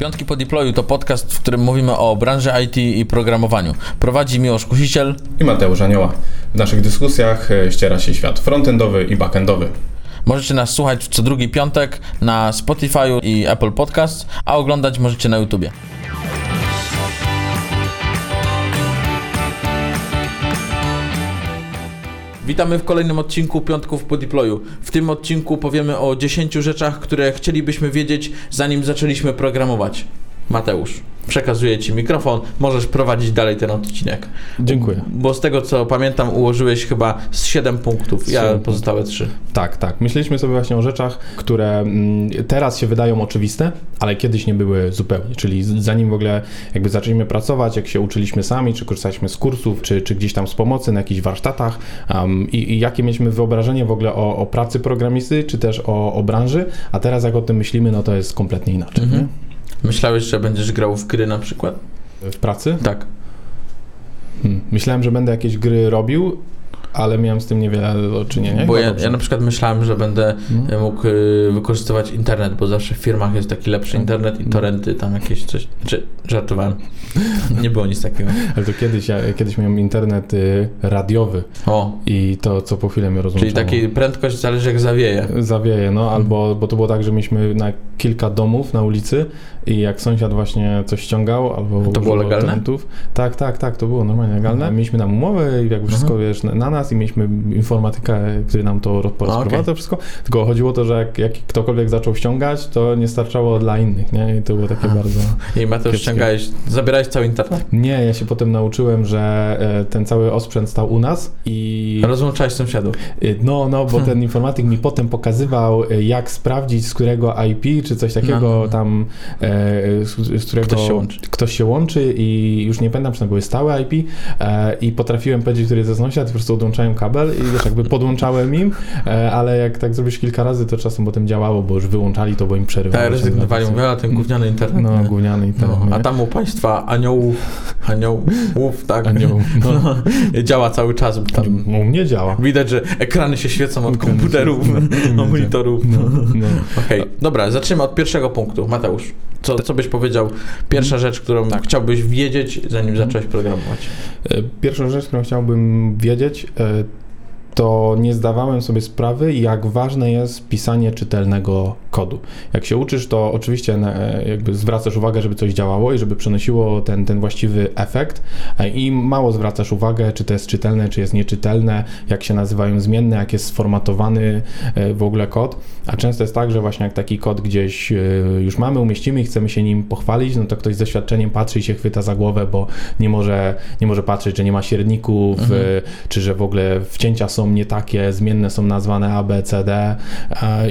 Piątki po deployu to podcast, w którym mówimy o branży IT i programowaniu. Prowadzi Miłosz Kusiciel i Mateusz Anioła. W naszych dyskusjach e, ściera się świat frontendowy i backendowy. Możecie nas słuchać co drugi piątek na Spotify i Apple Podcast, a oglądać możecie na YouTubie. Witamy w kolejnym odcinku Piątków po deployu. W tym odcinku powiemy o 10 rzeczach, które chcielibyśmy wiedzieć zanim zaczęliśmy programować. Mateusz, przekazuję Ci mikrofon, możesz prowadzić dalej ten odcinek. Dziękuję. Bo z tego co pamiętam, ułożyłeś chyba z 7 punktów, ja 7 pozostałe 3. Tak, tak. Myśleliśmy sobie właśnie o rzeczach, które mm, teraz się wydają oczywiste, ale kiedyś nie były zupełnie. Czyli zanim w ogóle jakby zaczęliśmy pracować, jak się uczyliśmy sami, czy korzystaliśmy z kursów, czy, czy gdzieś tam z pomocy na jakichś warsztatach um, i, i, jakie mieliśmy wyobrażenie w ogóle o, o pracy programisty, czy też o, o, branży, a teraz jak o tym myślimy, no to jest kompletnie inaczej. Mhm. Myślałeś, że będziesz grał w gry na przykład? W pracy? Tak. Hmm. Myślałem, że będę jakieś gry robił, ale miałem z tym niewiele do czynienia. Bo ja, ja, na przykład myślałem, że będę no. mógł y, wykorzystywać internet, bo zawsze w firmach jest taki lepszy tak. internet i torenty, tam jakieś coś. Czy żartowałem. Nie było nic takiego. Ale to kiedyś, ja kiedyś miałem internet y, radiowy. O. I to co po chwilę mnie rozłączało. Czyli takiej prędkość zależy jak zawieje. Zawieje, no, albo bo to było tak, że mieliśmy na kilka domów na ulicy i jak sąsiad właśnie coś ściągał albo To było legalne? Torrentów, tak, tak, tak, to było normalnie legalne. Mhm. Mieliśmy tam umowę i jakby wszystko, mhm. wiesz, na nas i mieliśmy informatykę, który nam to rozprowadzał okay. wszystko, tylko chodziło o to, że jak, jak, ktokolwiek zaczął ściągać, to nie starczało dla innych, nie? I to było takie bardzo... I Mateusz ściągałeś, zabierałeś cały internet? Nie, ja się potem nauczyłem, że e, ten cały osprzęt stał u nas i... Rozłączałeś sąsiadów? Y, no, no, bo hmm. ten informatyk mi potem pokazywał, e, jak sprawdzić, z którego IP, czy coś takiego no, no, no. tam, e, z, z, którego ktoś się, łączy. ktoś się łączy i już nie pamiętam, czy to były stałe IP i potrafiłem powiedzieć, który jest sąsiad, po prostu odłączałem kabel i wiesz, jakby podłączałem im, ale jak tak zrobisz kilka razy, to czasem potem działało, bo już wyłączali to, bo im przerywało. Tak, rezygnowali, mówię, a ten gówniany internet. No, gówniany internet. No, a tam u państwa aniołów, aniołów, tak, Anioł, no. no. działa cały czas. Tam u mnie działa. Widać, że ekrany się świecą od komputerów, od monitorów. No, no. Okej, okay. dobra, zacznijmy od pierwszego punktu. Mateusz, co, co byś powiedział? Pierwsza rzecz, którą tak. chciałbyś wiedzieć, zanim zacząłeś programować. E, pierwsza rzecz, którą chciałbym wiedzieć, uh, to nie zdawałem sobie sprawy, jak ważne jest pisanie czytelnego kodu. Jak się uczysz, to oczywiście e, jakby zwracasz uwagę, żeby coś działało i żeby przynosiło ten, ten właściwy efekt e, i mało zwracasz uwagę, czy to jest czytelne, czy jest nieczytelne, jak się nazywają zmienne, jak jest sformatowany e, w ogóle kod, a często jest tak, że właśnie jak taki kod gdzieś już mamy, umieścimy i chcemy się nim pochwalić, no to ktoś z doświadczeniem patrzy i się chwyta za głowę, bo nie może, nie może patrzeć, że nie ma średników, mhm. czy że w ogóle wcięcia są nie takie, zmienne są nazwane A, B, C, D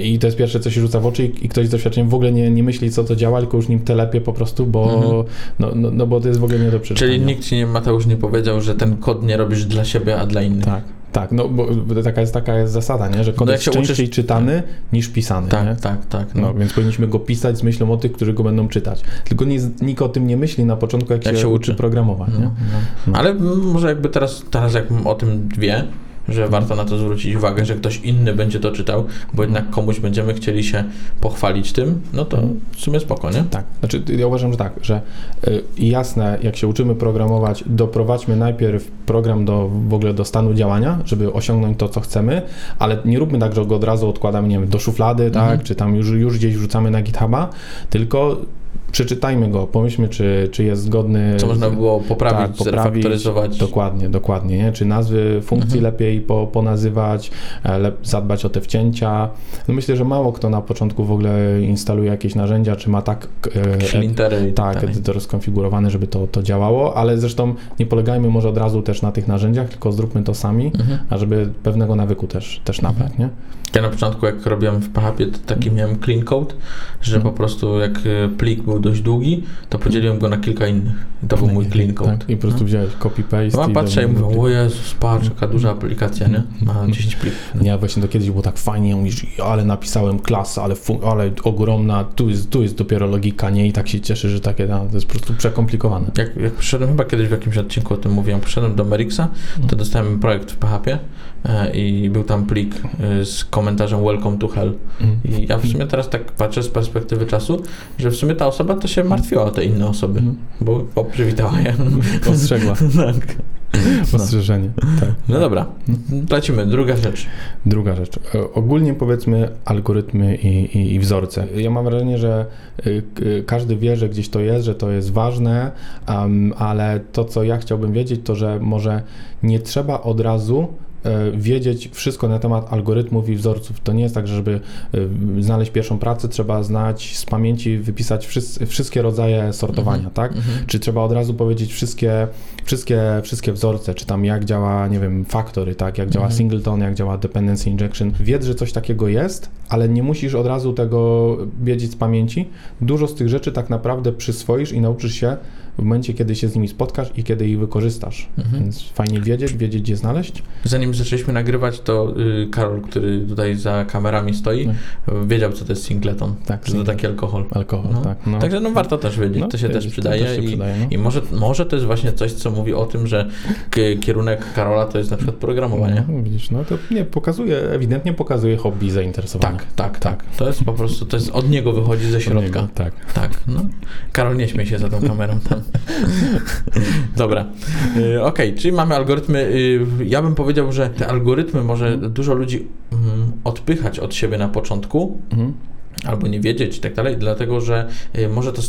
i to jest pierwsze, co się rzuca w oczy i ktoś z doświadczeniem w ogóle nie, nie myśli, co to działa, tylko już nim telepie po prostu, bo, mhm. no, no, no, bo to jest w ogóle nie do przeczytania. Czyli nikt ci, nie, Mateusz, nie powiedział, że ten kod nie robisz dla siebie, a dla innych. Tak. Tak, no bo taka jest, taka jest zasada, nie? że kod no jest częściej uczysz... czytany niż pisany. Tak, nie? tak, tak. No. no. więc powinniśmy go pisać z myślą o tych, którzy go będą czytać. Tylko nie, nikt o tym nie myśli na początku, jak, jak się, się, uczy programować. No, no, no. Ale może jakby teraz, teraz jak o tym wie, że warto na to zwrócić uwagę, że ktoś inny będzie to czytał, bo jednak komuś będziemy chcieli się pochwalić tym, no to w sumie spoko, nie? Tak, znaczy ja uważam, że tak, że y, jasne, jak się uczymy programować, doprowadźmy najpierw program do, w ogóle do stanu działania, żeby osiągnąć to, co chcemy, ale nie róbmy tak, że go od razu odkładamy, nie wiem, do szuflady, tak, mhm. czy tam już, już gdzieś wrzucamy na GitHuba, tylko przeczytajmy go, pomyślmy, czy, czy jest zgodny. Co można było poprawić, tak, poprawić Dokładnie, dokładnie. Nie? Czy nazwy funkcji mhm. lepiej po, ponazywać, e, lep, zadbać o te wcięcia. No myślę, że mało kto na początku w ogóle instaluje jakieś narzędzia, czy ma tak, e, e, tak edytor skonfigurowany, żeby to, to działało, ale zresztą nie polegajmy może od razu też na tych narzędziach, tylko zróbmy to sami, mhm. a żeby pewnego nawyku też, też nabrać. Mhm. Nie? Ja na początku, jak robiłem w PHP, to taki miałem clean code, że mhm. po prostu jak plik był dość długi, to podzieliłem go na kilka innych. To był mój clean code. Tak, I po prostu no. wziąłeś copy-paste. No, patrzę i mówię, o Jezus, patrz, jaka duża aplikacja, nie? Ma 10 plików. Nie, właśnie to kiedyś było tak fajnie, mówisz, ale napisałem klasę, ale, ale ogromna, tu jest, tu jest dopiero logika, nie? I tak się cieszy, że takie, no, to jest po prostu przekomplikowane. Jak, jak przyszedłem, chyba kiedyś w jakimś odcinku o tym mówiłem, przyszedłem do Merixa, to mhm. dostałem projekt w PHP e, i był tam plik e, z komentarzem welcome to hell. Mhm. I ja w sumie teraz tak patrzę z perspektywy czasu, że w sumie ta osoba osoba to się martwiła o te inne osoby, Mhm. bo bo przywitała je. Ostrzegła. tak. Ostrzeżenie. Tak. No dobra, lecimy. Druga rzecz. Druga rzecz. E, Ogólnie powiedzmy algorytmy i, i, i wzorce. Ja mam wrażenie, że y, k- każdy wie, że gdzieś to jest, że to jest ważne, am, ale to, co ja chciałbym wiedzieć, to że może nie trzeba od razu e, wiedzieć wszystko na temat algorytmów i wzorców. To nie jest tak, że żeby e, znaleźć pierwszą pracę, trzeba znać z pamięci, wypisać wszys- wszystkie rodzaje sortowania, tak? Mhm. Czy trzeba od razu powiedzieć wszystkie, wszystkie, wszystkie wzorce, czy tam jak działa, nie wiem, factory, tak, jak działa Mhm. singleton, jak działa dependency injection. Wiedz, że coś takiego jest, ale nie musisz od razu tego wiedzieć z pamięci. Dużo z tych rzeczy tak naprawdę przyswoisz i nauczysz się w momencie, kiedy się z nimi spotkasz i kiedy ich wykorzystasz. Mhm. Więc fajnie wiedzieć, wiedzieć gdzie znaleźć. Zanim zaczęliśmy nagrywać, to y, Karol, który tutaj za kamerami stoi, y, wiedział, co to jest singleton. Tak, to taki alkohol. Alkohol, No. tak. No. Także no warto też wiedzieć, No, to się też przydaje, też się i, przydaje, no. i może, może to jest właśnie coś, co mówi o tym, że kierunek Karola to jest na przykład programowanie. No, widzisz, no to nie, pokazuje, ewidentnie pokazuje hobby zainteresowanie. Tak, tak, tak. To jest po prostu, to jest od niego wychodzi ze Od środka. niego, Tak. Tak, no. Karol, nie śmiej się za tą kamerą tam. Dobra. Y, Okej, czyli mamy algorytmy. Y, ja bym powiedział, że te algorytmy może dużo ludzi mm, odpychać od siebie na początku, Mhm. albo nie wiedzieć i tak dalej, dlatego że y, może to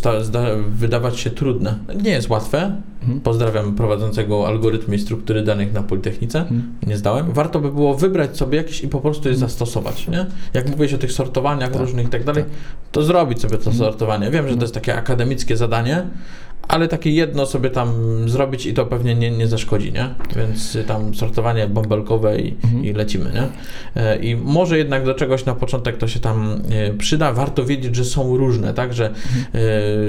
wydawać się trudne. Nie jest łatwe. Mhm. Pozdrawiam prowadzącego algorytmy i struktury danych na Politechnice. Mhm. Nie zdałem. Warto by było wybrać sobie jakieś i po prostu je zastosować, nie? Jak mówiłeś o tych sortowaniach Tak, różnych i tak dalej, tak. to zrobić sobie to Mhm. sortowanie. Wiem, że to jest takie akademickie zadanie, ale takie jedno sobie tam zrobić i to pewnie nie, nie zaszkodzi, nie? Więc tam sortowanie bąbelkowe i, Mhm. i lecimy, nie? E, I może jednak do czegoś na początek to się tam e, przyda. Warto wiedzieć, że są różne, tak? Że,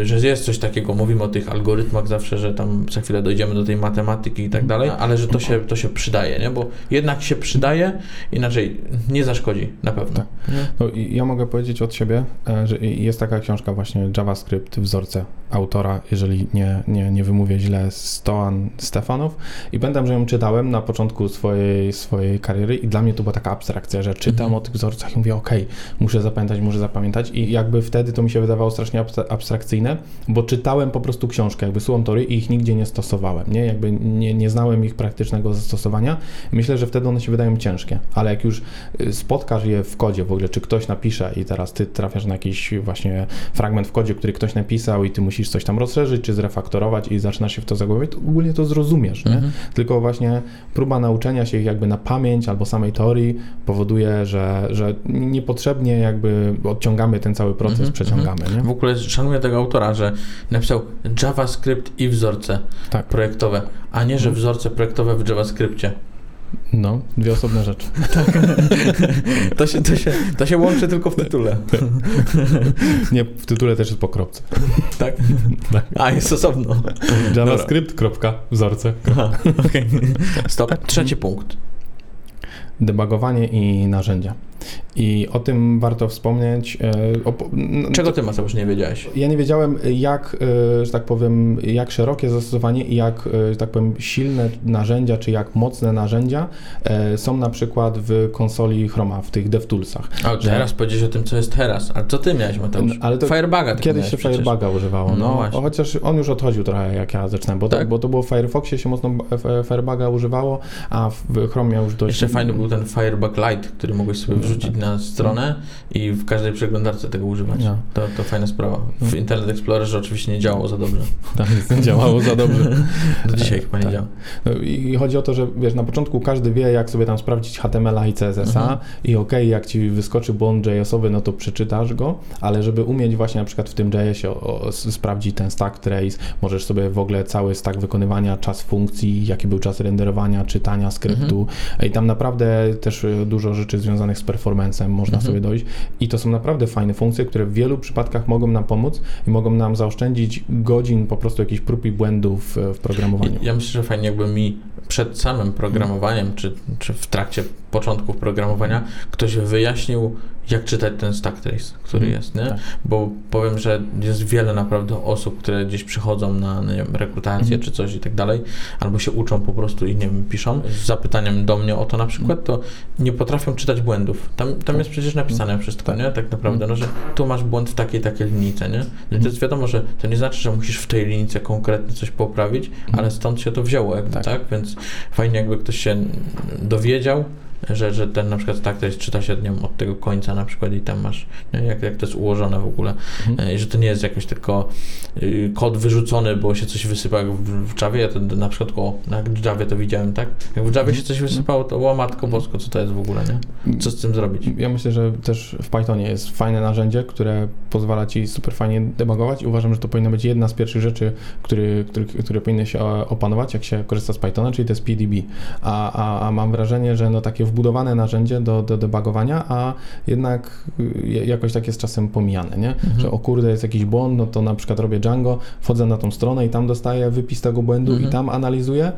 e, że jest coś takiego, mówimy o tych algorytmach zawsze, że tam za chwilę dojdziemy do tej matematyki i tak dalej, ale że to się, to się przydaje, nie? Bo jednak się przydaje, inaczej nie zaszkodzi na pewno. Tak. No i ja mogę powiedzieć od siebie, że jest taka książka właśnie JavaScript, wzorce autora, jeżeli nie, nie, nie wymówię źle, Stoan Stefanow i pamiętam, że ją czytałem na początku swojej, swojej kariery i dla mnie to była taka abstrakcja, że czytam Mhm. o tych wzorcach i mówię, okej, muszę zapamiętać, muszę zapamiętać i jakby wtedy to mi się wydawało strasznie abstra- abstrakcyjne, bo czytałem po prostu książkę, jakby słucham tory i ich nigdzie nie stosowałem, nie? Jakby nie, nie znałem ich praktycznego zastosowania. Myślę, że wtedy one się wydają ciężkie, ale jak już y, spotkasz je w kodzie w ogóle, czy ktoś napisze i teraz ty trafiasz na jakiś właśnie fragment w kodzie, który ktoś napisał i ty musisz coś tam rozszerzyć, czy zrefaktorować i zaczynasz się w to zagłębiać, to ogólnie to zrozumiesz, nie? Mhm. Tylko właśnie próba nauczenia się ich jakby na pamięć albo samej teorii powoduje, że, że niepotrzebnie jakby odciągamy ten cały proces, Mhm, przeciągamy, W nie? ogóle szanuję tego autora, że napisał JavaScript i wzorce Tak. projektowe, a nie, że Mhm. wzorce projektowe w JavaScriptie. No, dwie osobne rzeczy. To się, to się, to się łączy tylko w tytule. Nie, w tytule też jest po kropce. Tak? Tak. A, jest osobno. JavaScript, kropka, wzorce. Aha, okej. Stop. Trzeci punkt. Debugowanie i narzędzia. I o tym warto wspomnieć. e, O, po- n- Czego ty, Mateusz, nie wiedziałeś? Ja nie wiedziałem, jak, e, że tak powiem, jak szerokie zastosowanie i jak, e, że tak powiem, silne narzędzia, czy jak mocne narzędzia są na przykład w konsoli Chroma, w tych DevToolsach. A Że- teraz powiedzieć o tym, co jest teraz. A co ty miałeś, Mateusz? No, ale to Firebaga tylko Kiedyś się przecież. Firebaga używało, No no, właśnie. chociaż on już odchodził trochę, jak ja zaczynałem, bo, Tak? to, bo to było w Firefoxie się mocno Firebaga używało, a w Chromie już dość... Jeszcze fajny był ten Firebug Lite, który mogłeś sobie No, wrzucić tak. na stronę i w każdej przeglądarce tego używać. No. To, to fajna sprawa. W No. Internet Explorerze oczywiście nie działało za dobrze. Tam nie działało za dobrze. Do dzisiaj chyba nie Tak. działa. No I chodzi o to, że wiesz, na początku każdy wie, jak sobie tam sprawdzić HTML-a i CSS-a Mhm. i okej, jak ci wyskoczy błąd JS-owy, no to przeczytasz go, ale żeby umieć właśnie na przykład w tym JS-ie sprawdzić ten stack trace, możesz sobie w ogóle cały stack wykonywania, czas funkcji, jaki był czas renderowania, czytania skryptu i tam naprawdę też y, dużo rzeczy związanych z performance'em można Mhm. sobie dojść i to są naprawdę fajne funkcje, które w wielu przypadkach mogą nam pomóc i mogą nam zaoszczędzić godzin po prostu jakichś prób i błędów w programowaniu. Ja myślę, że fajnie jakby mi przed samym programowaniem, czy, czy w trakcie początków programowania ktoś wyjaśnił, jak czytać ten stack trace, który Mhm. jest, nie? Tak. Bo powiem, że jest wiele naprawdę osób, które gdzieś przychodzą na nie wiem, rekrutację Mhm. czy coś i tak dalej, albo się uczą po prostu i nie wiem, piszą z zapytaniem do mnie o to na przykład, to nie potrafią czytać błędów. Tam, tam jest przecież napisane wszystko, nie? Tak naprawdę, no, że tu masz błąd w takiej, takiej linijce, nie? I to jest wiadomo, że to nie znaczy, że musisz w tej linijce konkretnie coś poprawić, ale stąd się to wzięło, jakby, tak. Tak. Więc fajnie, jakby ktoś się dowiedział, że, że ten na przykład tak to jest, czyta się nią od tego końca na przykład i tam masz, jak, jak to jest ułożone w ogóle, Mhm. e, że to nie jest jakoś tylko y, kod wyrzucony, bo się coś wysypa jak w, w Javie, ja to na przykład o, jak w Javie to widziałem, tak? Jak w Javie się coś wysypało, to o matko bosko, co to jest w ogóle, nie? Co z tym zrobić? Ja myślę, że też w Pythonie jest fajne narzędzie, które pozwala ci super fajnie debugować. Uważam, że to powinna być jedna z pierwszych rzeczy, który, który, które powinny się opanować, jak się korzysta z Pythona, czyli to jest PDB. A, a, a mam wrażenie, że no takie wbudowane narzędzie do, do debugowania, a jednak jakoś tak jest czasem pomijane, nie? Że o kurde, jest jakiś błąd, no to na przykład robię Django, wchodzę na tą stronę i tam dostaję wypis tego błędu Mhm. i tam analizuję,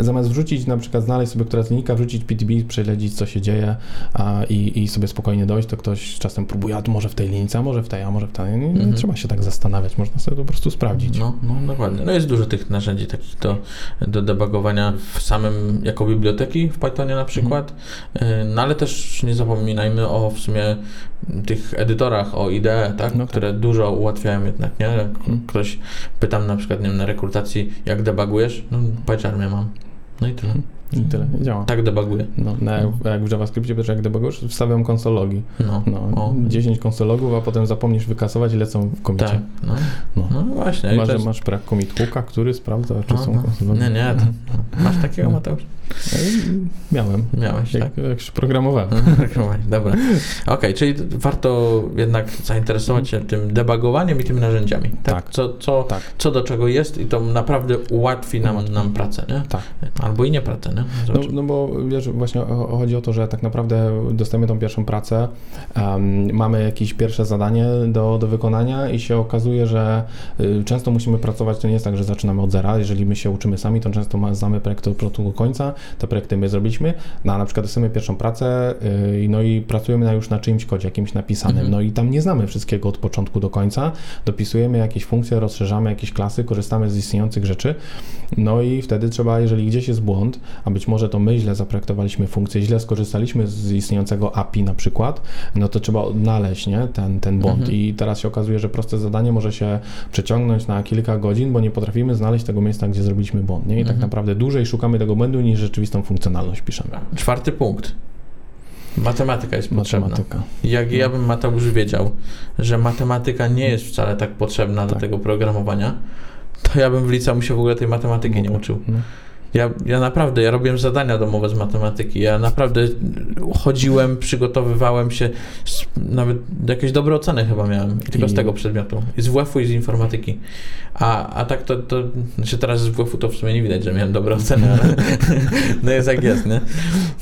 zamiast wrzucić, na przykład znaleźć sobie która z linijka, wrzucić PDB, prześledzić co się dzieje a, i, i sobie spokojnie dojść, to ktoś czasem próbuje, a tu może w tej linijce, a może w tej, a może w tej. Nie, nie Mhm. trzeba się tak zastanawiać, można sobie to po prostu sprawdzić. No, no dokładnie. No jest dużo tych narzędzi takich do, do debugowania w samym, jako biblioteki w Pythonie na przykład, Mhm. Y, no ale też nie zapominajmy o w sumie tych edytorach, o IDE, tak? No tak. które dużo ułatwiają jednak, nie? Jak Mhm. Ktoś pytam na przykład, nie wiem, na rekrutacji, jak debugujesz? No, PyCharmie mam. No i tyle. I tyle, działa. Tak debuguję. No, na, jak w JavaScriptie, też jak debugujesz, wstawiam konsologi. No, No, o, 10 konsologów, a potem zapomnisz wykasować i lecą w komicie. tak, no, No. no właśnie. Chyba, że jest- masz brak commit hooka, który sprawdza, czy no, są no. konsologi. Nie, nie, masz takiego No. Mateusz? Miałem. Miałeś, tak? Jak, jak się programowałem. Dobra. Okej, czyli warto jednak zainteresować się tym debugowaniem i tymi narzędziami. Tak. Tak. Co, co, Tak, co do czego jest i to naprawdę ułatwi nam, Ułatwi. nam pracę, nie? tak. Albo i nie pracę, nie? No, no bo wiesz, właśnie chodzi o to, że tak naprawdę dostajemy tą pierwszą pracę, em, mamy jakieś pierwsze zadanie do, do wykonania i się okazuje, że y, często musimy pracować, to nie jest tak, że zaczynamy od zera, jeżeli my się uczymy sami, to często znamy projekt od początku do końca, te projekty my zrobiliśmy, no a na przykład dostajemy pierwszą pracę, y, no i pracujemy na, już na czyimś kodzie, jakimś napisanym, Mhm. no i tam nie znamy wszystkiego od początku do końca, dopisujemy jakieś funkcje, rozszerzamy jakieś klasy, korzystamy z istniejących rzeczy, no i wtedy trzeba, jeżeli gdzieś jest błąd, a być może to my źle zaprojektowaliśmy funkcję, źle skorzystaliśmy z istniejącego API na przykład, no to trzeba odnaleźć nie, ten, ten błąd. Mhm. I teraz się okazuje, że proste zadanie może się przeciągnąć na kilka godzin, bo nie potrafimy znaleźć tego miejsca, gdzie zrobiliśmy błąd. Nie? I tak Mhm. naprawdę dłużej szukamy tego błędu niż rzeczywistą funkcjonalność piszemy. Czwarty punkt. Matematyka jest potrzebna. Matematyka. Jak ja bym Mateusz wiedział, że matematyka nie jest wcale tak potrzebna do Tak. tego programowania, to ja bym w liceum się w ogóle tej matematyki nie uczył. No. Ja, ja naprawdę, ja robiłem zadania domowe z matematyki. Ja naprawdę chodziłem, przygotowywałem się, z, nawet jakieś dobre oceny chyba miałem, tylko z tego przedmiotu. I z WF-u i z informatyki. A, a tak to, to, znaczy teraz z WF-u to w sumie nie widać, że miałem dobre oceny, ale no jest jak jest, nie?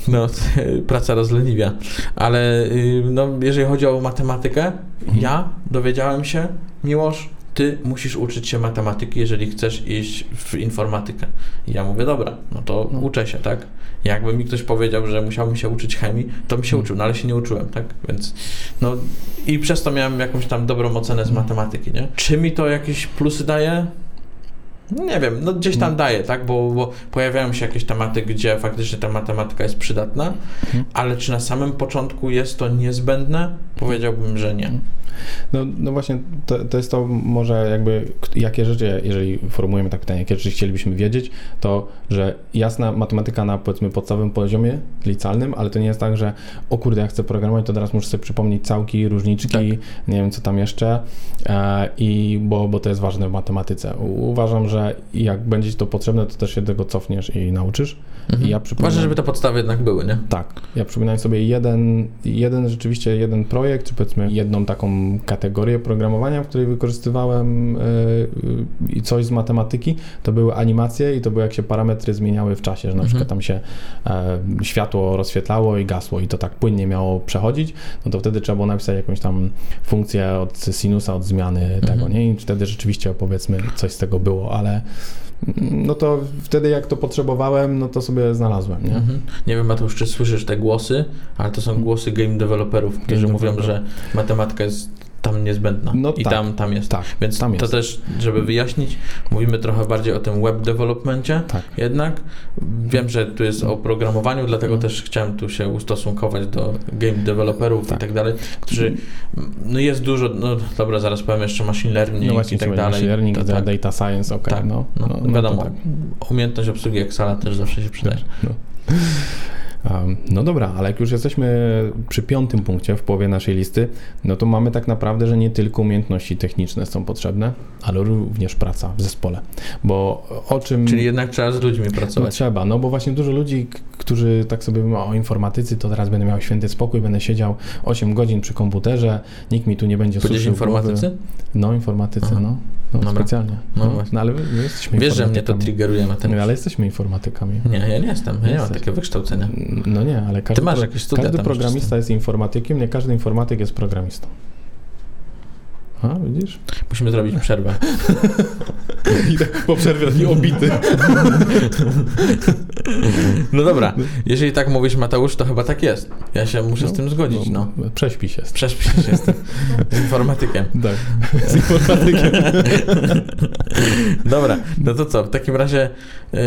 No, praca rozleniwia. Ale y, no, jeżeli chodzi o matematykę, ja dowiedziałem się, Miłosz, ty musisz uczyć się matematyki, jeżeli chcesz iść w informatykę. I ja mówię, dobra, no to No. uczę się, tak? Jakby mi ktoś powiedział, że musiałbym się uczyć chemii, to bym się Hmm. uczył, no ale się nie uczyłem, tak? Więc no i przez to miałem jakąś tam dobrą ocenę z matematyki, nie? Czy mi to jakieś plusy daje? Nie wiem, no gdzieś tam Hmm. daje, tak? Bo, bo pojawiają się jakieś tematy, gdzie faktycznie ta matematyka jest przydatna, Mhm. ale czy na samym początku jest to niezbędne? Powiedziałbym, że nie. No, no właśnie, to, to jest to może jakby, jakie rzeczy, jeżeli formułujemy tak pytanie, jakie rzeczy chcielibyśmy wiedzieć, to, że jasna matematyka na powiedzmy podstawowym poziomie licealnym, ale to nie jest tak, że o kurde, ja chcę programować, to teraz muszę sobie przypomnieć całki, różniczki, Tak. nie wiem co tam jeszcze, e, i bo, bo to jest ważne w matematyce. Uważam, że jak będzie ci to potrzebne, to też się tego cofniesz i nauczysz. Mhm. Ja przypominam- Ważne, żeby te podstawy jednak były, nie? Tak, ja przypominam sobie jeden, jeden rzeczywiście jeden projekt, czy powiedzmy jedną taką kategorię programowania, w której wykorzystywałem y, y, i coś z matematyki, to były animacje i to było jak się parametry zmieniały w czasie, że na Mhm. przykład tam się e, światło rozświetlało i gasło i to tak płynnie miało przechodzić, no to wtedy trzeba było napisać jakąś tam funkcję od sinusa, od zmiany tego, Mhm. nie? I wtedy rzeczywiście powiedzmy coś z tego było, ale no to wtedy jak to potrzebowałem, no to sobie znalazłem, nie? Mhm. Nie wiem, Mateusz, czy słyszysz te głosy, ale to są głosy game developerów, którzy Game mówią, developer. że matematyka jest tam niezbędna. No I tak. tam, tam jest. Tak, Więc tam to jest. też, żeby wyjaśnić, mówimy trochę bardziej o tym web developmencie Tak. jednak. Wiem, że tu jest o programowaniu, dlatego No. też chciałem tu się ustosunkować do game developerów Tak. i tak dalej, którzy, no jest dużo, no dobra, zaraz powiem jeszcze machine learning No właśnie, i tak słuchaj, dalej. machine learning, To tak. data science, okej, Tak, no, No, no, no, wiadomo, to tak. umiejętność obsługi Excela też zawsze się przydaje. No. No dobra, ale jak już jesteśmy przy piątym punkcie w połowie naszej listy, no to mamy tak naprawdę, że nie tylko umiejętności techniczne są potrzebne, ale również praca w zespole. Bo o czym. Czyli jednak trzeba z ludźmi no, pracować. trzeba, no bo właśnie dużo ludzi, którzy tak sobie mówią o informatycy, to teraz będę miał święty spokój, będę siedział 8 godzin przy komputerze, nikt mi tu nie będzie Powiedzieć głowy. informatycy? No, informatycy, Aha. no. no Dobra. specjalnie. No No, no ale my jesteśmy Wiesz, że mnie to triggeruje na ten. No, ale jesteśmy informatykami. Nie, ja nie jestem, ja nie mam Jesteś. takiego wykształcenia. No nie, ale każdy, masz pro- jakieś studia każdy programista jest informatykiem, nie każdy informatyk jest programistą. A, widzisz? Musimy zrobić przerwę. I tak po przerwie taki obity. No dobra, jeżeli tak mówisz Mateusz, to chyba tak jest. Ja się muszę z tym zgodzić, no. Prześpi się. Prześpisz się z tym, z informatykiem. Tak, z informatykiem. Dobra, no to co, w takim razie yy,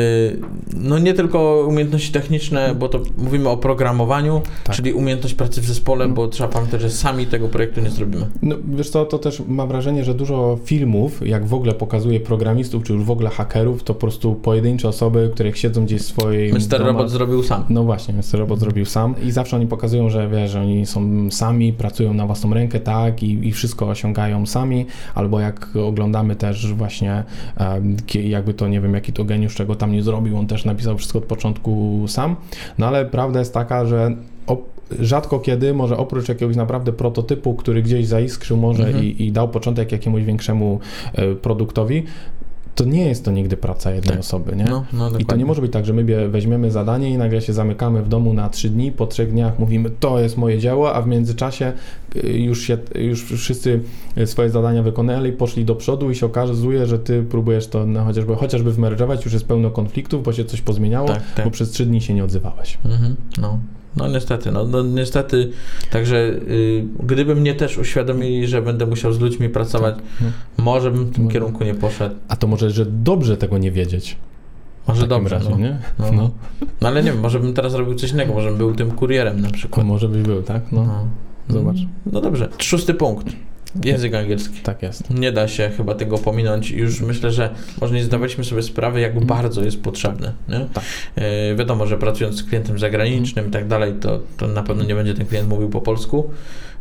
no nie tylko umiejętności techniczne, bo to mówimy o programowaniu, Tak. czyli umiejętność pracy w zespole, No. bo trzeba pamiętać, że sami tego projektu nie zrobimy. No, wiesz co, to też mam wrażenie, że dużo filmów, jak w ogóle pokazuje programistów, czy już w ogóle hakerów, to po prostu pojedyncze osoby, które siedzą gdzieś w swojej Mr. Robot zrobił sam. No właśnie, Mr. Robot zrobił sam i zawsze oni pokazują, że wiesz, że oni są sami, pracują na własną rękę, tak, i, i wszystko osiągają sami, albo jak oglądamy też właśnie jakby to, nie wiem, jaki to geniusz, czego tam nie zrobił, on też napisał wszystko od początku sam, no ale prawda jest taka, że rzadko kiedy, może oprócz jakiegoś naprawdę prototypu, który gdzieś zaiskrzył może Mhm. i, i dał początek jakiemuś większemu e, produktowi, to nie jest to nigdy praca jednej Tak. osoby, nie? No, no I to nie może być tak, że my weźmiemy zadanie i nagle się zamykamy w domu na trzy dni, po trzech dniach mówimy, to jest moje dzieło, a w międzyczasie y, już, się, już wszyscy swoje zadania wykonali, poszli do przodu i się okazuje, że ty próbujesz to no, chociażby, chociażby wmerżować, już jest pełno konfliktów, bo się coś pozmieniało, Tak, tak. bo przez trzy dni się nie odzywałeś. Mhm, no. No niestety, no, no niestety, także y, gdyby mnie też uświadomili, że będę musiał z ludźmi pracować, No. może bym w tym kierunku nie poszedł. A to może, że dobrze tego nie wiedzieć. Może dobrze, razie, no. nie? No. No. No ale nie wiem, może bym teraz robił coś innego, może bym był tym kurierem na przykład. może byś był, tak? No, No. zobacz. No dobrze. Szósty punkt. Język angielski. tak jest. Nie da się chyba tego pominąć. Już myślę, że może nie zdawaliśmy sobie sprawy, jak bardzo jest potrzebne. Nie? Tak. E, wiadomo, że pracując z klientem zagranicznym i tak dalej, to, to na pewno nie będzie ten klient mówił po polsku,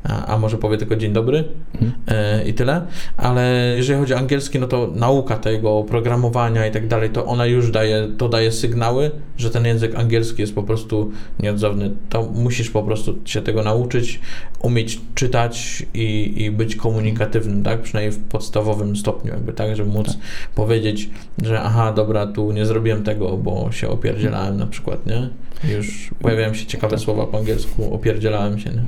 a, a może powie tylko dzień dobry Mhm. e, i tyle. Ale jeżeli chodzi o angielski, no to nauka tego programowania i tak dalej, to ona już daje, to daje sygnały, że ten język angielski jest po prostu nieodzowny. To musisz po prostu się tego nauczyć, umieć czytać i, i być komunikatywnym, tak? Przynajmniej w podstawowym stopniu, jakby tak, żeby móc powiedzieć, że aha, dobra, tu nie zrobiłem tego, bo się opierdzielałem na przykład, nie? Już pojawiają się ciekawe słowa po angielsku, opierdzielałem się, nie?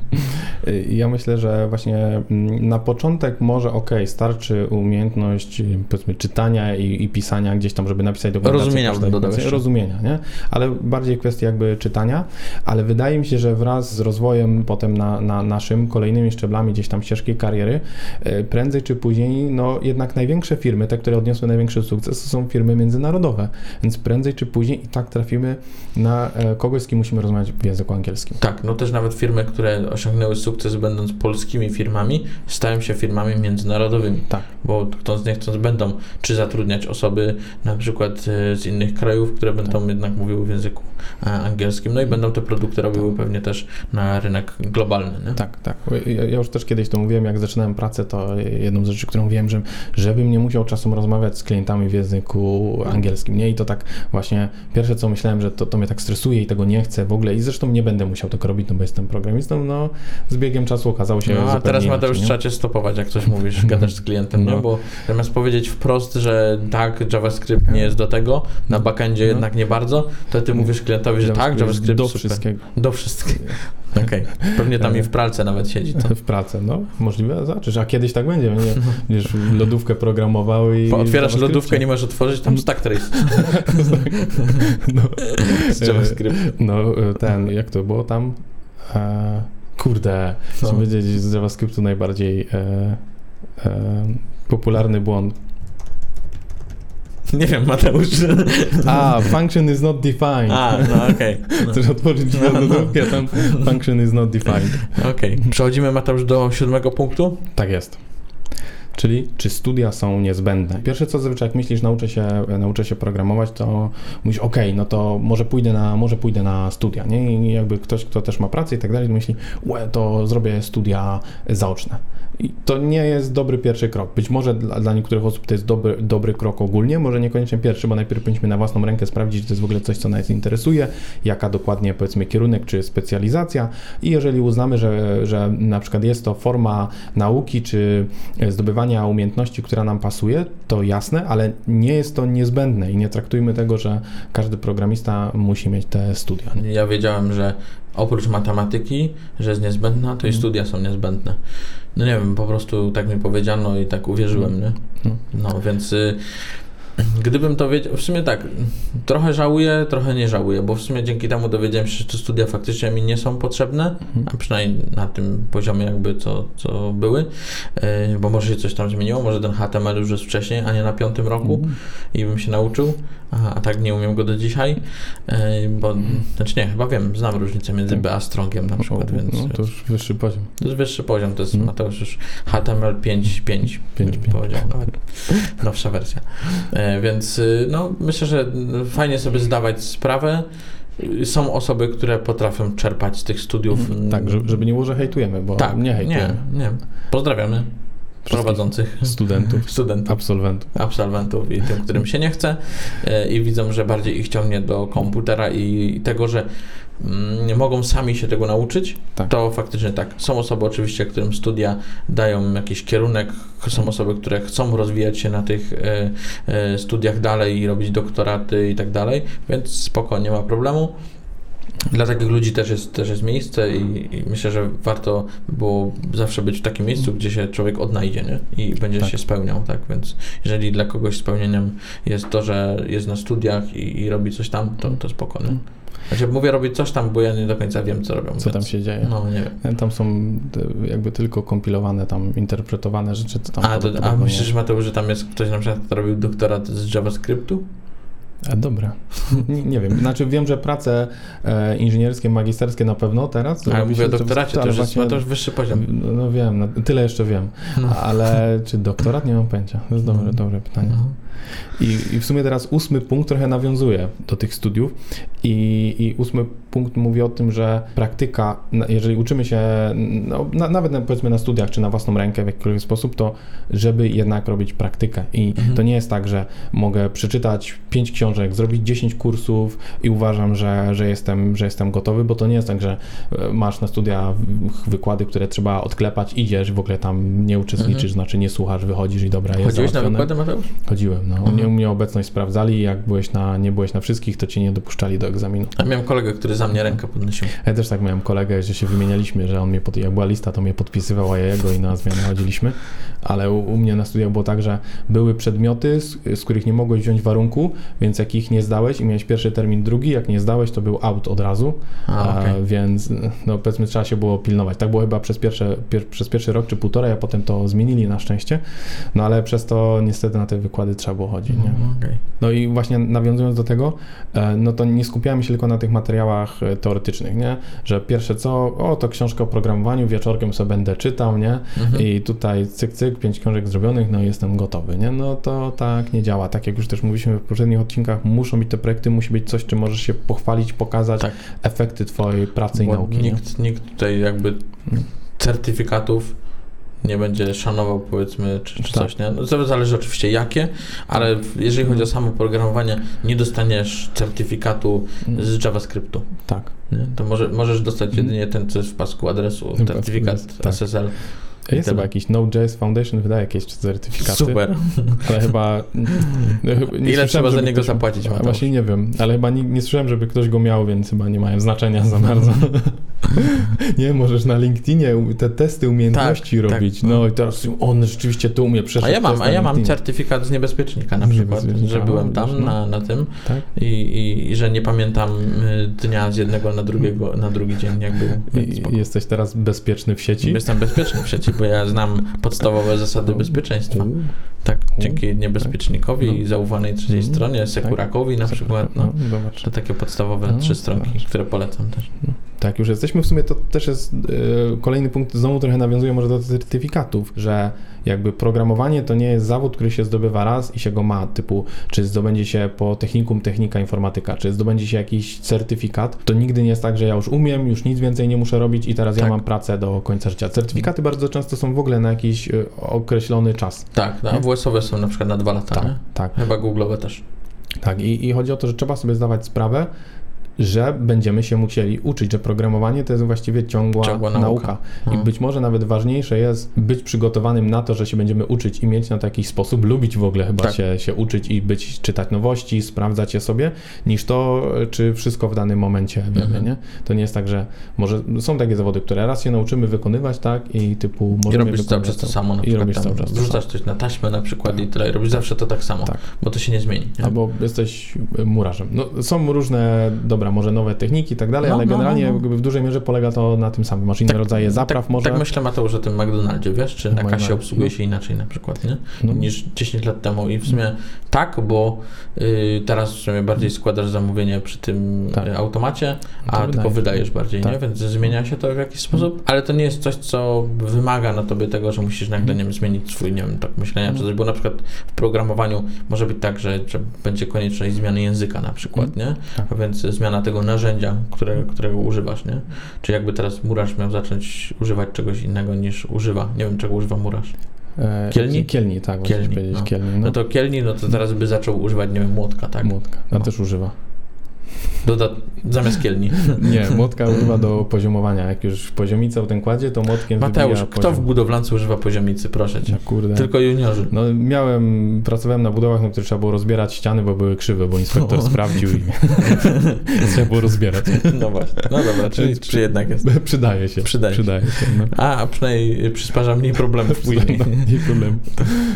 Ja myślę, że właśnie mm, na początek może ok, starczy umiejętność y, powiedzmy czytania i, i pisania gdzieś tam, żeby napisać dokumentację. Rozumienia bym dodał jeszcze. Rozumienia, nie? Ale bardziej kwestia jakby czytania, ale wydaje mi się, że wraz z rozwojem potem na, na naszym kolejnymi szczeblami gdzieś tam ścieżki kariery, y, prędzej czy później, no jednak największe firmy, te, które odniosły największy sukces, to są firmy międzynarodowe, więc prędzej czy później i tak trafimy na e, kogoś, z kim musimy rozmawiać w języku angielskim. Tak, no też nawet firmy, które osiągnęły sukces będąc polskimi firmami, stają się firmami międzynarodowymi, Tak. bo chcąc nie chcąc będą czy zatrudniać osoby na przykład e, z innych krajów, które będą jednak mówiły w języku e, angielskim, no i będą te produkty robiły pewnie też na rynek globalny, nie? Tak, tak. Ja, ja już też kiedyś to mówiłem, jak zaczynałem pracę, to jedną z rzeczy, którą mówiłem, że żebym nie musiał czasem rozmawiać z klientami w języku angielskim, nie? I to tak właśnie pierwsze, co myślałem, że to, to mnie tak stresuje i tego nie chcę w ogóle i zresztą nie będę musiał tego robić, no bo jestem programistą, no z biegiem czasu okazało się No, a teraz Mateusz trzeba cię stopować, jak coś mówisz, gadasz z klientem, No. nie? Bo zamiast powiedzieć wprost, że tak, JavaScript nie jest do tego, na backendzie No. jednak nie bardzo, to ty mówisz klientowi, że tak, JavaScript do super. wszystkiego. Do wszystkiego. Okej. Pewnie tam i w pralce nawet siedzi. To. W pracę, no możliwe, zobaczysz, a kiedyś tak będzie, będzie będziesz lodówkę programował i... Po- Otwierasz lodówkę, nie możesz otworzyć, tam stack trace no. z JavaScript. No, ten, jak to było tam? E, Kurde, No. chcę powiedzieć z JavaScriptu najbardziej e, e, popularny błąd. Nie wiem, Mateusz. A, function is not defined. A, no okej. No. Chcesz otworzyć No, no. drugą, a tam function is not defined. Okej. Przechodzimy, Mateusz, do siódmego punktu. Tak jest. Czyli czy studia są niezbędne? Pierwsze co zazwyczaj jak myślisz, nauczę się, nauczę się programować, to mówisz, ok, no to może pójdę na, może pójdę na studia, nie? I jakby ktoś, kto też ma pracę i tak dalej, myśli, łe, to zrobię studia zaoczne. I to nie jest dobry pierwszy krok. Być może dla, dla niektórych osób to jest dobry, dobry krok ogólnie, może niekoniecznie pierwszy, bo najpierw powinniśmy na własną rękę sprawdzić, czy to jest w ogóle coś, co nas interesuje, jaka dokładnie powiedzmy kierunek czy specjalizacja i jeżeli uznamy, że, że na przykład jest to forma nauki czy zdobywania umiejętności, która nam pasuje, to jasne, ale nie jest to niezbędne i nie traktujmy tego, że każdy programista musi mieć te studia. Ja wiedziałem, że oprócz matematyki, że jest niezbędna, to i Mhm. studia są niezbędne. No nie wiem, po prostu tak mi powiedziano i tak uwierzyłem, nie? No. No więc y, gdybym to wiedział, w sumie tak, trochę żałuję, trochę nie żałuję, bo w sumie dzięki temu dowiedziałem się, że te studia faktycznie mi nie są potrzebne, Mhm. a przynajmniej na tym poziomie jakby co, co były, y, bo może się coś tam zmieniło, może ten HTML już jest wcześniej, a nie na piątym roku Mhm. i bym się nauczył, a, a tak nie umiem go do dzisiaj, y, bo, znaczy nie, chyba wiem, znam różnicę między Tak. BA Strongiem na przykład, więc No, to już wyższy poziom. to jest wyższy poziom, to jest Mhm. Mateusz już HTML 5.5 5.5. bym powiedział nawet, nowsza wersja. E, więc y, no, myślę, że fajnie sobie zdawać sprawę. Są osoby, które potrafią czerpać z tych studiów. mm, Tak, żeby, nie było, że hejtujemy, bo tak, nie nie, hejtujemy. nie. Pozdrawiamy Wszystkich prowadzących Studentów, studentów, absolwentów. absolwentów i tym, którym się nie chce e, i widzą, że bardziej ich ciągnie do komputera i tego, że mogą sami się tego nauczyć, Tak. to faktycznie tak. Są osoby oczywiście, którym studia dają jakiś kierunek, są osoby, które chcą rozwijać się na tych e, e, studiach dalej i robić doktoraty i tak dalej, więc spoko, nie ma problemu. Dla takich ludzi też jest, też jest miejsce i, i myślę, że warto było zawsze być w takim miejscu, gdzie się człowiek odnajdzie nie? i będzie Tak. się spełniał, tak? Więc jeżeli dla kogoś spełnieniem jest to, że jest na studiach i, i robi coś tam, to, to spoko, nie? Znaczy mówię robić coś tam, bo ja nie do końca wiem, co robią. Co więc, tam się dzieje? No, nie wiem. Tam są jakby tylko kompilowane, tam interpretowane rzeczy, co tam A, to, a myślisz, Mateusz, że tam jest ktoś na przykład, kto robił doktorat z JavaScriptu? A dobra. nie, nie wiem. Znaczy wiem, że prace e, inżynierskie, magisterskie na pewno teraz. A robi mówię o doktoracie, to ale już jest właśnie- Mateusz wyższy poziom. No, no wiem, no, tyle jeszcze wiem. No. Ale czy doktorat? Nie mam pojęcia. To jest dobre, No. dobre pytanie. No. I, I w sumie teraz ósmy punkt trochę nawiązuje do tych studiów i, i ósmy punkt mówi o tym, że praktyka, jeżeli uczymy się no, na, nawet na, powiedzmy na studiach czy na własną rękę w jakikolwiek sposób, to żeby jednak robić praktykę i Mhm. to nie jest tak, że mogę przeczytać pięć książek, zrobić 10 kursów i uważam, że, że, jestem, że jestem gotowy, bo to nie jest tak, że e, masz na studia wykłady, które trzeba odklepać, idziesz, w ogóle tam nie uczestniczysz, Mhm. znaczy nie słuchasz, wychodzisz i dobra, jest Chodziłeś na załatwione. wykłady, Mateusz? Chodziłem, no. Mhm. U mnie obecność sprawdzali, jak byłeś na, nie byłeś na wszystkich, to cię nie dopuszczali do egzaminu. A miałem kolegę, który za mnie rękę podnosił. Ja też tak miałem kolegę, że się wymienialiśmy, że on mnie, pod, jak była lista, to mnie podpisywał, a ja jego i na zmianę chodziliśmy. Ale u, u mnie na studiach było tak, że były przedmioty, z, z których nie mogłeś wziąć warunku, więc jak ich nie zdałeś i miałeś pierwszy termin, drugi, jak nie zdałeś, to był out od razu. A, okej. więc no powiedzmy trzeba się było pilnować. Tak było chyba przez, pierwsze, pier, przez pierwszy rok czy półtora, a potem to zmienili na szczęście. No ale przez to niestety na te wykłady trzeba było chodzić. Nie? Mhm, okej. No i właśnie nawiązując do tego, e, no to nie skupiamy się tylko na tych materiałach e, teoretycznych, nie? Że pierwsze co, o to książka o programowaniu, wieczorkiem sobie będę czytał, nie? Mhm. I tutaj cyk, cyk, pięć książek zrobionych, no i jestem gotowy, nie? No to tak nie działa. Tak jak już też mówiliśmy w poprzednich odcinkach, muszą być te projekty, musi być coś, czym możesz się pochwalić, pokazać Tak. efekty twojej pracy i Bo nauki, nie? nikt, nikt tutaj jakby certyfikatów nie będzie szanował, powiedzmy, czy, czy Tak. coś, nie? No, to zależy oczywiście jakie, ale jeżeli chodzi o samo programowanie, nie dostaniesz certyfikatu z JavaScriptu. Tak. Nie? To może, możesz dostać Mhm. jedynie ten, co jest w pasku adresu, certyfikat tak. SSL. Jest chyba jakiś Node.js Foundation wydaje jakieś certyfikaty. Super. Ale chyba... nie Ile trzeba za niego ktoś- zapłacić, Mateusz? Właśnie nie wiem, ale chyba nie, nie słyszałem, żeby ktoś go miał, więc chyba nie mają znaczenia za bardzo. Nie, możesz na LinkedInie u- te testy umiejętności Tak, robić. tak. No i teraz on rzeczywiście to umie przeszedł A ja mam, a ja mam certyfikat z niebezpiecznika na przykład, niebezpiecznika, że byłem no, tam no. na, na tym Tak? i, i, i że nie pamiętam y, dnia z jednego na drugiego, na drugi dzień jak był. I, jesteś teraz bezpieczny w sieci? Jestem bezpieczny w sieci, bo ja znam podstawowe zasady No. bezpieczeństwa. Tak, dzięki niebezpiecznikowi No. i zaufanej trzeciej Mhm. stronie, Sekurakowi na przykład, no. zobacz. To takie podstawowe No, trzy stronki, które polecam też. Tak, już jesteśmy w sumie, to też jest e, kolejny punkt, znowu trochę nawiązuje może do certyfikatów, że jakby programowanie to nie jest zawód, który się zdobywa raz i się go ma, typu czy zdobędzie się po technikum technika informatyka, czy zdobędzie się jakiś certyfikat, to nigdy nie jest tak, że ja już umiem, już nic więcej nie muszę robić i teraz ja Tak. mam pracę do końca życia. Certyfikaty bardzo często są w ogóle na jakiś e, określony czas. Tak, no, Nie? AWS-owe są na przykład na dwa lata, Tak, nie? tak. Chyba Google'owe też. Tak, i, i chodzi o to, że trzeba sobie zdawać sprawę, że będziemy się musieli uczyć, że programowanie to jest właściwie ciągła, Ciągła nauka. nauka. I Mhm. być może nawet ważniejsze jest być przygotowanym na to, że się będziemy uczyć i mieć na to jakiś sposób, lubić w ogóle chyba Tak. się, się uczyć i być, czytać nowości, sprawdzać je sobie, niż to, czy wszystko w danym momencie wiemy, Mhm. nie? To nie jest tak, że może są takie zawody, które raz się nauczymy wykonywać, tak, i typu I możemy robisz cały czas to samo na I przykład. robisz tam, cały czas Wrzucasz coś na taśmę na przykład i tyle. Robisz zawsze to tak samo, Tak. bo to się nie zmieni. Nie? Albo jesteś murarzem. No, są różne, dobra, może nowe techniki i tak dalej, No, ale no, generalnie no, no. jakby w dużej mierze polega to na tym samym. Masz inne rodzaje zapraw tak, może. Tak myślę Mateusz o tym McDonaldzie, wiesz, czy na McDonald's, kasie obsługuje no. się inaczej na przykład, nie? No. Niż 10 lat temu i w sumie tak, bo y, teraz w sumie bardziej składasz zamówienie przy tym Tak. y, automacie, No to a tylko wydajesz. wydajesz bardziej, nie? Tak. Więc zmienia się to w jakiś sposób, ale to nie jest coś, co wymaga na tobie tego, że musisz nagle, nie wiem, zmienić swój, nie wiem, tak myślenia czy coś, bo na przykład w programowaniu może być tak, że, że będzie konieczność zmiany języka na przykład, nie? Tak. A więc zmiana tego narzędzia, które, którego używasz, nie? Czy jakby teraz murarz miał zacząć używać czegoś innego niż używa. Nie wiem, czego używa murarz. E, Kielni? Kielni, tak, Kielni, powiedzieć no. kielni. No to kielni, no to teraz by zaczął używać, nie wiem, młotka, tak? Młotka. No. też używa. Zamiast kielni. Nie, młotka używa do poziomowania. Jak już poziomica w ten kładzie, to młotkiem Mateusz, kto w poziom. budowlance używa poziomicy, proszę cię? Ja, kurde. Tylko juniorzy. No miałem, pracowałem na budowach, na których trzeba było rozbierać ściany, bo były krzywe, bo inspektor O. sprawdził i trzeba było rozbierać. No właśnie. No dobra, czyli czy jednak jest. Przydaje się. Przydaje się. Przydaje się. No. A, a przynajmniej przysparza mniej problemów później. No, nie problem.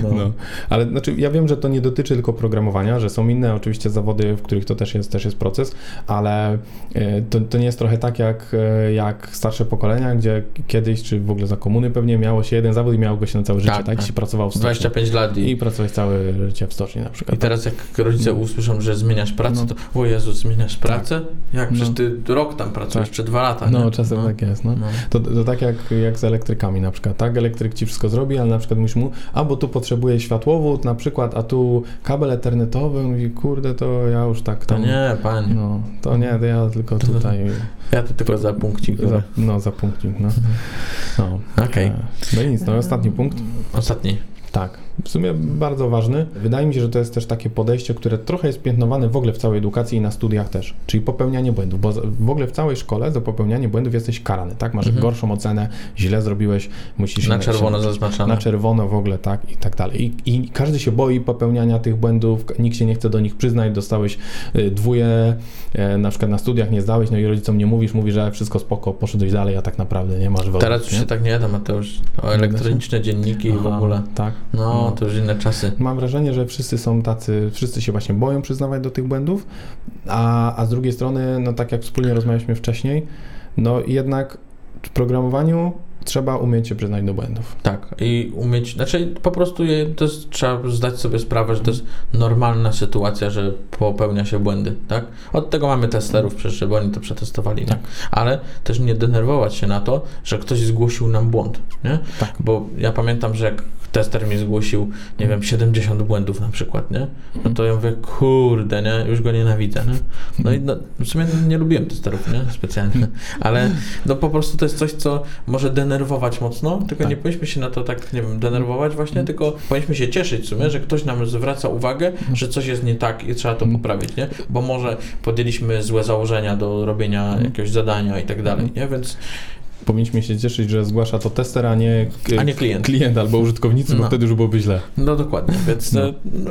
No. No. Ale znaczy, ja wiem, że to nie dotyczy tylko programowania, że są inne oczywiście zawody, w których to też jest, też jest proces, ale e, to, to nie jest trochę tak jak, e, jak starsze pokolenia, gdzie kiedyś, czy w ogóle za komuny pewnie miało się jeden zawód i miało go się na całe życie, Tak, tak? tak. I się pracował w stoczni. 25 lat i, I pracować całe życie w stoczni na przykład. i teraz jak rodzice usłyszą, że zmieniasz pracę, No. to o Jezu, zmieniasz pracę? Jak? No. Przecież ty rok tam pracujesz, Tak. czy dwa lata, No, nie? czasem tak jest, no. No. To, to tak jak, jak z elektrykami na przykład, tak? Elektryk ci wszystko zrobi, ale na przykład mówisz mu, a bo tu potrzebuje światłowód na przykład, a tu kabel ethernetowy, mówi, kurde, to ja już tak To tam... nie, panie. No, to nie, ja tylko tutaj Ja to tylko za punkcik. za, no, za punkcik, no. no. Okej. E, No i nic, no ostatni punkt. Ostatni. Tak, w sumie bardzo ważny. Wydaje mi się, że to jest też takie podejście, które trochę jest piętnowane w ogóle w całej edukacji i na studiach też, czyli popełnianie błędów, bo w ogóle w całej szkole za popełnianie błędów jesteś karany, tak? Masz Mhm. gorszą ocenę, źle zrobiłeś, musisz... Na czerwono się-. Na czerwono w ogóle, tak, i tak dalej. I, I każdy się boi popełniania tych błędów, nikt się nie chce do nich przyznać, dostałeś y, dwóje, e, na przykład na studiach nie zdałeś, no i rodzicom nie mówisz, mówi, że wszystko spoko, poszedłeś dalej, a tak naprawdę nie masz wolności. Teraz już się tak nie da, Mateusz. O elektroniczne dzienniki i w Aha, ogóle. Tak. No, No. to już inne czasy. Mam wrażenie, że wszyscy są tacy, wszyscy się właśnie boją przyznawać do tych błędów, a, a z drugiej strony, no tak jak wspólnie rozmawialiśmy wcześniej, no jednak w programowaniu trzeba umieć się przyznać do błędów. Tak, i umieć, znaczy po prostu je, to jest, trzeba zdać sobie sprawę, że to jest normalna sytuacja, że popełnia się błędy, tak? Od tego mamy testerów przecież, żeby oni to przetestowali, nie? Tak. Ale też nie denerwować się na to, że ktoś zgłosił nam błąd, nie? Tak. Bo ja pamiętam, że jak tester mi zgłosił, nie wiem, 70 błędów na przykład, nie? No to ja mówię, kurde, nie? Już go nienawidzę, nie? No i no, w sumie nie lubiłem testerów, nie? Specjalnie. Ale no po prostu to jest coś, co może denerwować mocno, tylko Tak. nie powinniśmy się na to tak, nie wiem, denerwować właśnie, tylko powinniśmy się cieszyć w sumie, że ktoś nam zwraca uwagę, że coś jest nie tak i trzeba to Mhm. poprawić, nie? Bo może podjęliśmy złe założenia do robienia Mhm. jakiegoś zadania i tak dalej, nie? Więc powinniśmy się cieszyć, że zgłasza to tester, a nie, A nie klient. klient albo użytkownicy, bo No. wtedy już byłoby źle. No dokładnie, więc No. e, no,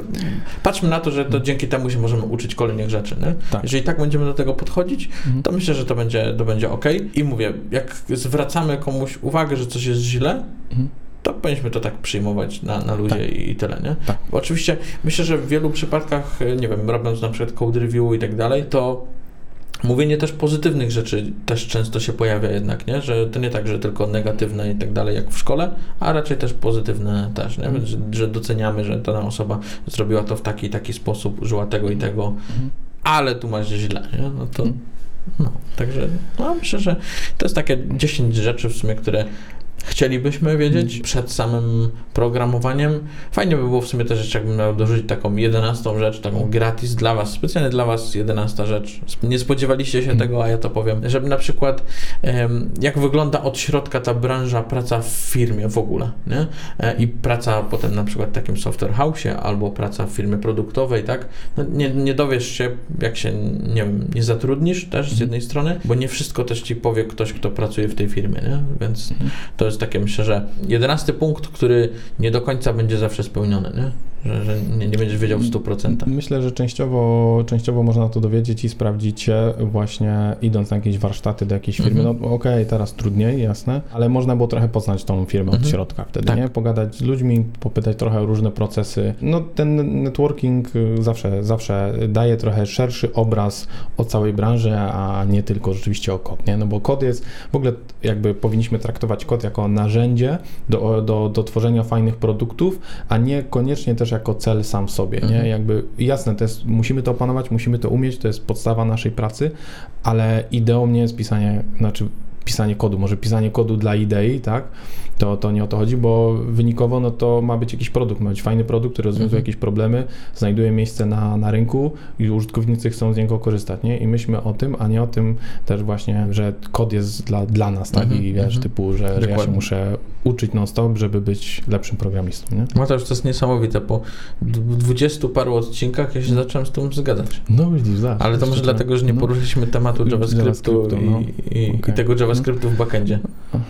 patrzmy na to, że to dzięki temu się możemy uczyć kolejnych rzeczy. Nie? Tak. Jeżeli tak będziemy do tego podchodzić, Mhm. to myślę, że to będzie, to będzie ok. I mówię, jak zwracamy komuś uwagę, że coś jest źle, Mhm. to powinniśmy to tak przyjmować na, na luzie Tak. i tyle, nie? Tak. Bo Oczywiście myślę, że w wielu przypadkach, e, nie wiem, robiąc na przykład code review i tak dalej, to mówienie też pozytywnych rzeczy też często się pojawia jednak, nie? Że to nie tak, że tylko negatywne i tak dalej jak w szkole, a raczej też pozytywne też, nie? Więc, że, że doceniamy, że dana osoba zrobiła to w taki i taki sposób, użyła tego i tego, Mhm. ale tu masz źle, nie? No to Mhm. no, także no, myślę, że to jest takie 10 rzeczy w sumie, które chcielibyśmy wiedzieć Mhm. przed samym programowaniem. Fajnie by było w sumie też, jakbym miał dorzucić taką 11 rzecz, taką gratis dla Was, specjalnie dla Was 11 rzecz. Nie spodziewaliście się Mhm. tego, a ja to powiem, żeby na przykład jak wygląda od środka ta branża, praca w firmie w ogóle, nie? E, I praca potem na przykład w takim software house'ie albo praca w firmie produktowej, tak? No, nie, nie dowiesz się, jak się, nie wiem, nie zatrudnisz też z Mhm. jednej strony, bo nie wszystko też Ci powie ktoś, kto pracuje w tej firmie, nie? Więc Mhm. to jest takie, myślę, że jedenasty punkt, który nie do końca będzie zawsze spełniony, nie? Że, że nie, nie będziesz wiedział w 100%. Myślę, że częściowo, częściowo można to dowiedzieć i sprawdzić się właśnie idąc na jakieś warsztaty do jakiejś firmy. Mhm. No okej, teraz trudniej, jasne, ale można było trochę poznać tą firmę od Mhm. środka wtedy, Tak. nie? Pogadać z ludźmi, popytać trochę o różne procesy. No ten networking y, zawsze, zawsze daje trochę szerszy obraz o całej branży, a nie tylko rzeczywiście o kod, nie? No bo kod jest, w ogóle jakby powinniśmy traktować kod jako narzędzie do, do, do tworzenia fajnych produktów, a nie koniecznie też jako cel sam w sobie, nie? Mhm. Jakby jasne, to jest, musimy to opanować, musimy to umieć, to jest podstawa naszej pracy, ale ideą nie jest pisanie, znaczy pisanie kodu, może pisanie kodu dla idei, tak? To, to nie o to chodzi, bo wynikowo no to ma być jakiś produkt, ma być fajny produkt, który rozwiązuje Mhm. jakieś problemy, znajduje miejsce na, na rynku i użytkownicy chcą z niego korzystać, nie? I myślmy o tym, a nie o tym też właśnie, że kod jest dla, dla nas, tak? Mhm, I wiesz, mhm. typu, że, ja się muszę uczyć non-stop, żeby być lepszym programistą, nie? No to już to jest niesamowite, po dwudziestu paru odcinkach ja się zacząłem z tym zgadzać. No widzisz, zobacz. Ale to może dlatego, że nie no. poruszyliśmy tematu JavaScriptu, JavaScriptu, no. i, i, Okej. i tego JavaScriptu w backendzie.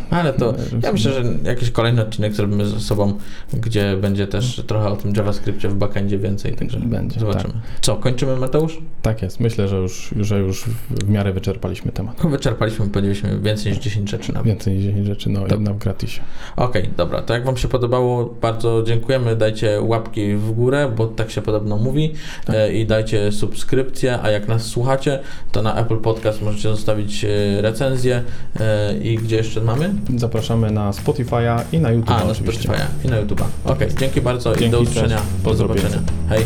Ale to No, ja myślę, że jakiś kolejny odcinek zrobimy ze sobą, gdzie będzie też trochę o tym JavaScriptie w backendzie więcej, także Będzie, zobaczymy. Co, kończymy Mateusz? Tak jest, myślę, że już, że już w miarę wyczerpaliśmy temat. Wyczerpaliśmy, powiedzieliśmy więcej niż 10 rzeczy nawet. Więcej niż 10 rzeczy, no jedna w gratisie. Okej, dobra, to jak Wam się podobało, bardzo dziękujemy, dajcie łapki w górę, bo tak się podobno mówi Tak. e, i dajcie subskrypcję, a jak nas słuchacie, to na Apple Podcast możecie zostawić e, recenzję e, i gdzie jeszcze mamy? Zapraszamy na Spotify'a i na YouTube A, na oczywiście. Spotify'a i na YouTube'a. Okej, dzięki bardzo i Dzięki, do usłyszenia, do zobaczenia. Hej.